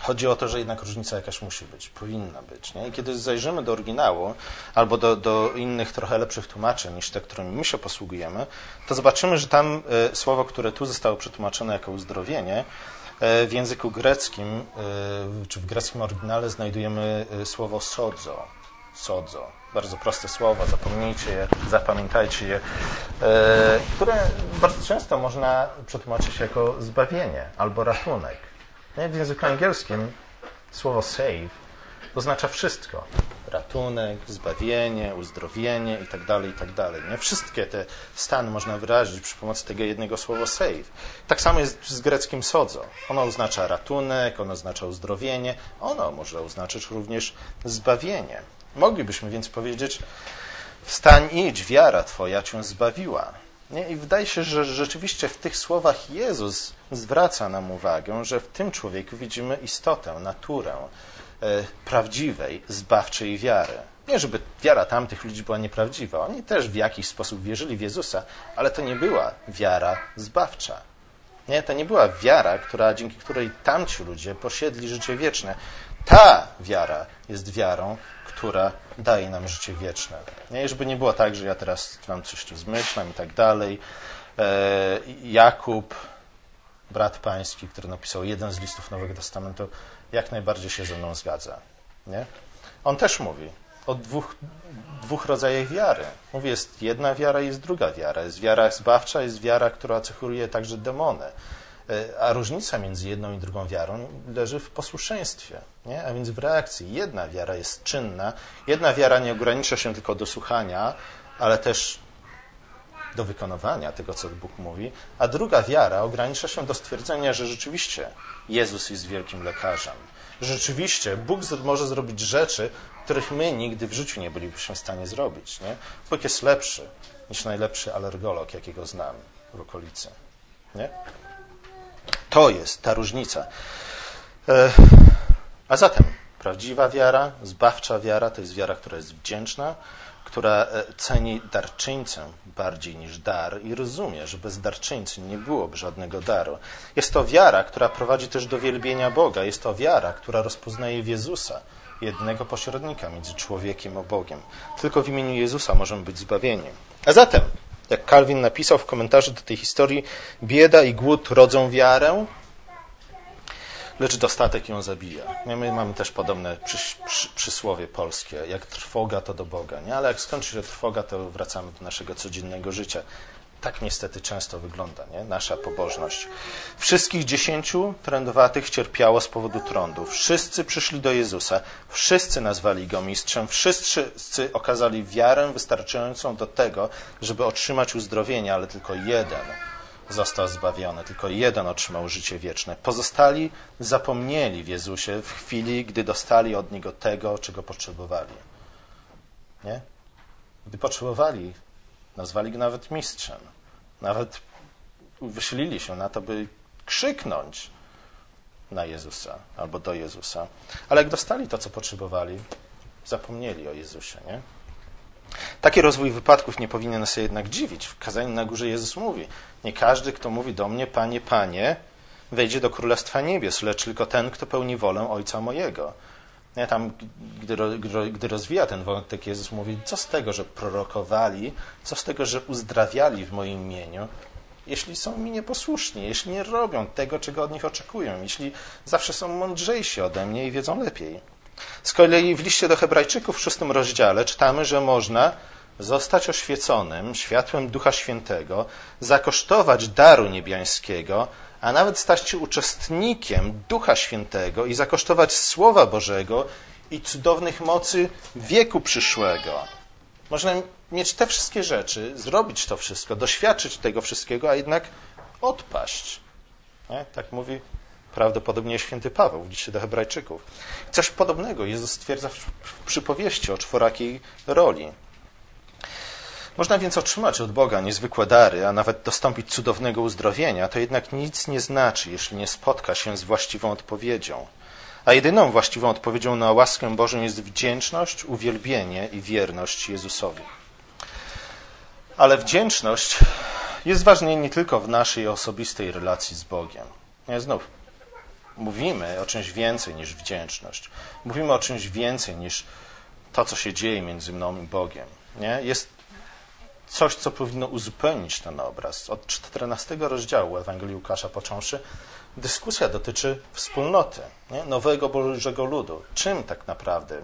Chodzi o to, że jednak różnica jakaś musi być, powinna być. Nie? I kiedy zajrzymy do oryginału albo do, do, innych, trochę lepszych tłumaczeń niż te, którymi my się posługujemy, to zobaczymy, że tam e, słowo, które tu zostało przetłumaczone jako uzdrowienie, e, w języku greckim, czy w greckim oryginale znajdujemy słowo sodzo. Sodzo bardzo proste słowa, zapomnijcie je, zapamiętajcie je, e, które bardzo często można przetłumaczyć jako zbawienie albo ratunek. W języku angielskim słowo save oznacza wszystko. Ratunek, zbawienie, uzdrowienie itd., tak itd. Tak Nie wszystkie te stany można wyrazić przy pomocy tego jednego słowa save. Tak samo jest z greckim sodzo. Ono oznacza ratunek, ono oznacza uzdrowienie, ono może oznaczać również zbawienie. Moglibyśmy więc powiedzieć, wstań idź, wiara Twoja Cię zbawiła. Nie? I wydaje się, że rzeczywiście w tych słowach Jezus zwraca nam uwagę, że w tym człowieku widzimy istotę, naturę e, prawdziwej, zbawczej wiary. Nie, żeby wiara tamtych ludzi była nieprawdziwa. Oni też w jakiś sposób wierzyli w Jezusa, ale to nie była wiara zbawcza. Nie, to nie była wiara, która, dzięki której tamci ludzie posiedli życie wieczne. Ta wiara jest wiarą, która daje nam życie wieczne. Nie, żeby nie było tak, że ja teraz wam coś tu zmyślam i tak dalej. E, Jakub, brat pański, który napisał jeden z listów Nowego Testamentu, jak najbardziej się ze mną zgadza. Nie? On też mówi o dwóch, dwóch rodzajach wiary. Mówi, jest jedna wiara i jest druga wiara. Jest wiara zbawcza, jest wiara, która cechuje także demony. E, a różnica między jedną i drugą wiarą leży w posłuszeństwie, nie? a więc w reakcji. Jedna wiara jest czynna, jedna wiara nie ogranicza się tylko do słuchania, ale też do wykonywania tego, co Bóg mówi, a druga wiara ogranicza się do stwierdzenia, że rzeczywiście Jezus jest wielkim lekarzem. Rzeczywiście Bóg może zrobić rzeczy, których my nigdy w życiu nie bylibyśmy w stanie zrobić. Nie? Bóg jest lepszy niż najlepszy alergolog, jakiego znam w okolicy. Nie? To jest ta różnica. E, a zatem prawdziwa wiara, zbawcza wiara to jest wiara, która jest wdzięczna, która e, ceni darczyńcę bardziej niż dar i rozumie, że bez darczyńcy nie byłoby żadnego daru. Jest to wiara, która prowadzi też do wielbienia Boga. Jest to wiara, która rozpoznaje w Jezusa, jednego pośrednika między człowiekiem a Bogiem. Tylko w imieniu Jezusa możemy być zbawieni. A zatem, jak Calvin napisał w komentarzu do tej historii, bieda i głód rodzą wiarę, lecz dostatek ją zabija. My mamy też podobne przy, przy, przysłowie polskie, jak trwoga to do Boga, nie? ale jak skończy się trwoga, to wracamy do naszego codziennego życia. Tak niestety często wygląda nie? nasza pobożność. Wszystkich dziesięciu trędowatych cierpiało z powodu trądu. Wszyscy przyszli do Jezusa, wszyscy nazwali Go mistrzem, wszyscy okazali wiarę wystarczającą do tego, żeby otrzymać uzdrowienie, ale tylko jeden został zbawiony, tylko jeden otrzymał życie wieczne. Pozostali zapomnieli w Jezusie w chwili, gdy dostali od Niego tego, czego potrzebowali. Nie? Gdy potrzebowali, nazwali Go nawet mistrzem. Nawet wysilili się na to, by krzyknąć na Jezusa albo do Jezusa. Ale jak dostali to, co potrzebowali, zapomnieli o Jezusie. Nie? Taki rozwój wypadków nie powinien nas jednak dziwić. W kazaniu na górze Jezus mówi: Nie każdy, kto mówi do mnie, Panie, Panie, wejdzie do Królestwa Niebios, lecz tylko ten, kto pełni wolę Ojca mojego. Ja tam, gdy, gdy rozwija ten wątek, Jezus mówi: Co z tego, że prorokowali, co z tego, że uzdrawiali w moim imieniu, jeśli są mi nieposłuszni, jeśli nie robią tego, czego od nich oczekują, jeśli zawsze są mądrzejsi ode mnie i wiedzą lepiej. Z kolei w liście do Hebrajczyków w szóstym rozdziale czytamy, że można zostać oświeconym światłem Ducha Świętego, zakosztować daru niebiańskiego, a nawet stać się uczestnikiem Ducha Świętego i zakosztować Słowa Bożego i cudownych mocy wieku przyszłego. Można mieć te wszystkie rzeczy, zrobić to wszystko, doświadczyć tego wszystkiego, a jednak odpaść. Nie? Tak mówi prawdopodobnie święty Paweł w liście do Hebrajczyków. Coś podobnego Jezus stwierdza w przypowieści o czworakiej roli. Można więc otrzymać od Boga niezwykłe dary, a nawet dostąpić cudownego uzdrowienia, to jednak nic nie znaczy, jeśli nie spotka się z właściwą odpowiedzią. A jedyną właściwą odpowiedzią na łaskę Bożą jest wdzięczność, uwielbienie i wierność Jezusowi. Ale wdzięczność jest ważna nie tylko w naszej osobistej relacji z Bogiem. Nie, znów, mówimy o czymś więcej niż wdzięczność. Mówimy o czymś więcej niż to, co się dzieje między mną i Bogiem. Nie? Jest coś, co powinno uzupełnić ten obraz. Od 14 rozdziału Ewangelii Łukasza począwszy, dyskusja dotyczy wspólnoty, nie? nowego Bożego Ludu. Czym tak naprawdę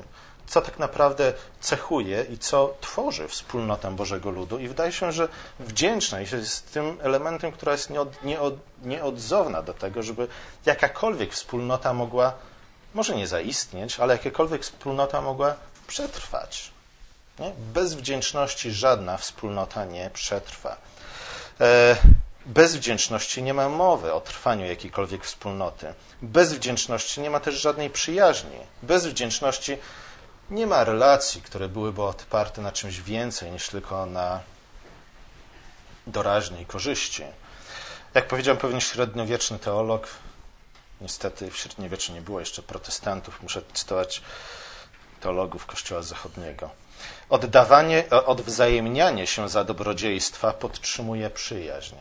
co tak naprawdę cechuje i co tworzy wspólnotę Bożego Ludu. I wydaje się, że wdzięczność jest tym elementem, która jest nieod, nieod, nieodzowna do tego, żeby jakakolwiek wspólnota mogła, może nie zaistnieć, ale jakakolwiek wspólnota mogła przetrwać. Nie? Bez wdzięczności żadna wspólnota nie przetrwa. E, bez wdzięczności nie ma mowy o trwaniu jakiejkolwiek wspólnoty. Bez wdzięczności nie ma też żadnej przyjaźni. Bez wdzięczności nie ma relacji, które byłyby oparte na czymś więcej niż tylko na doraźnej korzyści. Jak powiedział pewien średniowieczny teolog, niestety w średniowieczu nie było jeszcze protestantów, muszę cytować teologów Kościoła Zachodniego. Oddawanie, odwzajemnianie się za dobrodziejstwa podtrzymuje przyjaźń.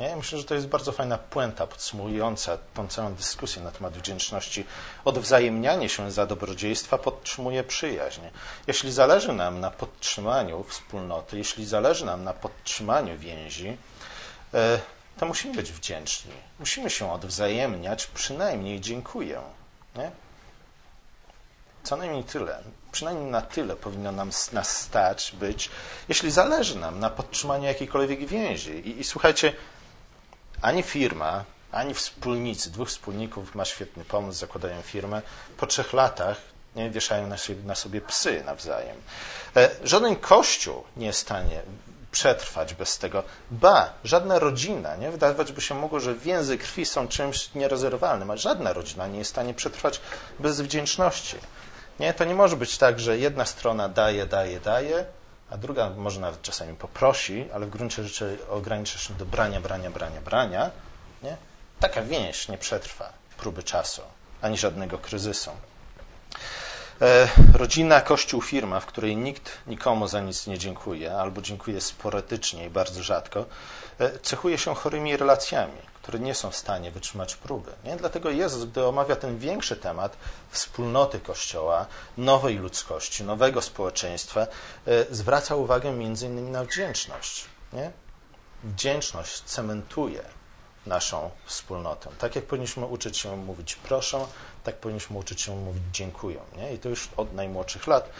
Nie? Myślę, że to jest bardzo fajna puenta podsumowująca tą całą dyskusję na temat wdzięczności. Odwzajemnianie się za dobrodziejstwa podtrzymuje przyjaźń. Jeśli zależy nam na podtrzymaniu wspólnoty, jeśli zależy nam na podtrzymaniu więzi, e, to musimy być wdzięczni. Musimy się odwzajemniać, przynajmniej dziękuję. Nie? Co najmniej tyle. Przynajmniej na tyle powinno nam, nas stać być, jeśli zależy nam na podtrzymaniu jakiejkolwiek więzi. I, i słuchajcie, ani firma, ani wspólnicy, dwóch wspólników ma świetny pomysł, zakładają firmę, po trzech latach nie, wieszają na sobie, na sobie psy nawzajem. E, żaden kościół nie jest w stanie przetrwać bez tego. Ba, żadna rodzina, nie? Wydawać by się mogło, że więzy krwi są czymś nierozerwalnym, a żadna rodzina nie jest w stanie przetrwać bez wdzięczności. Nie? To nie może być tak, że jedna strona daje, daje, daje, a druga może nawet czasami poprosi, ale w gruncie rzeczy ogranicza się do brania, brania, brania, brania. Nie? Taka więź nie przetrwa próby czasu, ani żadnego kryzysu. E, rodzina, kościół, firma, w której nikt nikomu za nic nie dziękuje, albo dziękuje sporadycznie i bardzo rzadko, e, cechuje się chorymi relacjami, które nie są w stanie wytrzymać próby. Nie? Dlatego Jezus, gdy omawia ten większy temat wspólnoty Kościoła, nowej ludzkości, nowego społeczeństwa, e, zwraca uwagę innymi na wdzięczność. Nie? Wdzięczność cementuje naszą wspólnotę. Tak jak powinniśmy uczyć się mówić proszę, tak powinniśmy uczyć się mówić dziękuję. Nie? I to już od najmłodszych lat.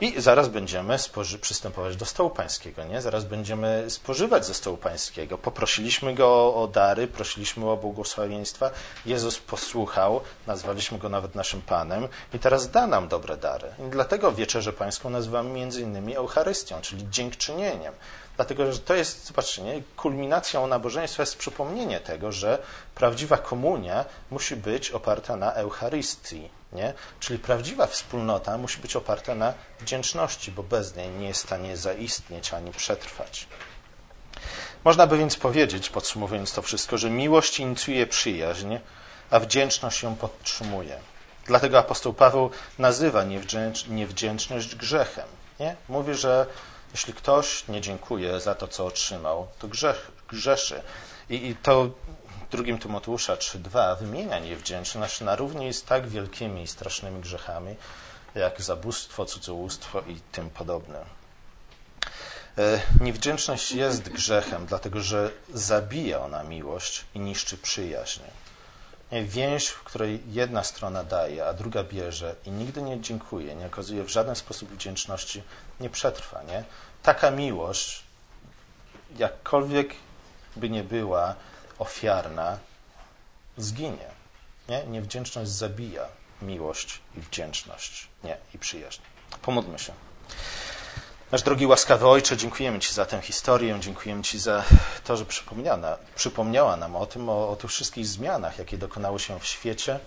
I zaraz będziemy przystępować do stołu pańskiego. Nie? Zaraz będziemy spożywać ze stołu pańskiego. Poprosiliśmy go o dary, prosiliśmy o błogosławieństwa. Jezus posłuchał, nazwaliśmy go nawet naszym Panem i teraz da nam dobre dary. I dlatego wieczerzę pańską nazywamy między innymi Eucharystią, czyli dziękczynieniem. Dlatego, że to jest, zobaczcie, nie? kulminacją nabożeństwa jest przypomnienie tego, że prawdziwa komunia musi być oparta na Eucharystii. Nie? Czyli prawdziwa wspólnota musi być oparta na wdzięczności, bo bez niej nie jest w stanie zaistnieć ani przetrwać. Można by więc powiedzieć, podsumowując to wszystko, że miłość inicjuje przyjaźń, a wdzięczność ją podtrzymuje. Dlatego apostoł Paweł nazywa niewdzięczność grzechem. Nie? Mówi, że jeśli ktoś nie dziękuje za to, co otrzymał, to grzech, grzeszy. I, i to drugim Tymoteusza 3.2 wymienia niewdzięczność na równi z tak wielkimi i strasznymi grzechami, jak zabóstwo, cudzołóstwo i tym podobne. E, niewdzięczność jest grzechem, dlatego że zabija ona miłość i niszczy przyjaźń. Więź, w której jedna strona daje, a druga bierze i nigdy nie dziękuje, nie okazuje w żaden sposób wdzięczności, nie przetrwa. Nie? Taka miłość, jakkolwiek by nie była ofiarna, zginie. Nie? Niewdzięczność zabija miłość i wdzięczność, nie, i przyjaźń. Pomódlmy się. Nasz drogi łaskawy Ojcze, dziękujemy Ci za tę historię, dziękujemy Ci za to, że przypomniała nam o tym, o, o tych wszystkich zmianach, jakie dokonały się w świecie,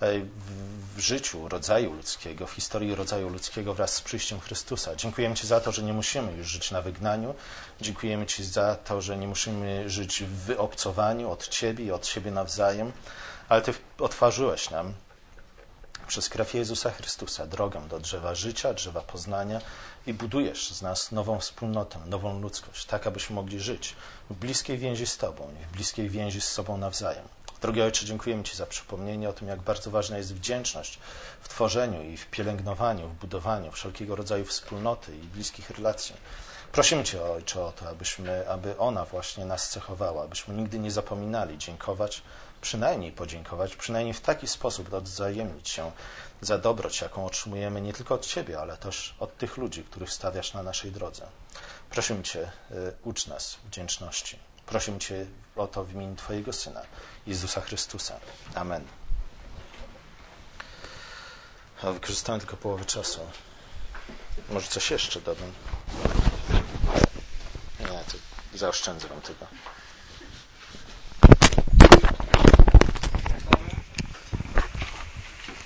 w życiu rodzaju ludzkiego, w historii rodzaju ludzkiego wraz z przyjściem Chrystusa. Dziękujemy Ci za to, że nie musimy już żyć na wygnaniu. Dziękujemy Ci za to, że nie musimy żyć w wyobcowaniu od Ciebie i od siebie nawzajem, ale Ty otworzyłeś nam przez krew Jezusa Chrystusa drogę do drzewa życia, drzewa poznania i budujesz z nas nową wspólnotę, nową ludzkość, tak abyśmy mogli żyć w bliskiej więzi z Tobą i w bliskiej więzi z sobą nawzajem. Drogi Ojcze, dziękujemy Ci za przypomnienie o tym, jak bardzo ważna jest wdzięczność w tworzeniu i w pielęgnowaniu, w budowaniu wszelkiego rodzaju wspólnoty i bliskich relacji. Prosimy Cię, Ojcze, o to, abyśmy, aby ona właśnie nas cechowała, abyśmy nigdy nie zapominali dziękować, przynajmniej podziękować, przynajmniej w taki sposób odwzajemnić się za dobroć, jaką otrzymujemy nie tylko od Ciebie, ale też od tych ludzi, których stawiasz na naszej drodze. Prosimy Cię, y, ucz nas wdzięczności. Prosimy Cię o to w imieniu Twojego Syna, Jezusa Chrystusa. Amen. A wykorzystałem tylko połowę czasu. Może coś jeszcze dodam? Nie, to zaoszczędzę Wam tego.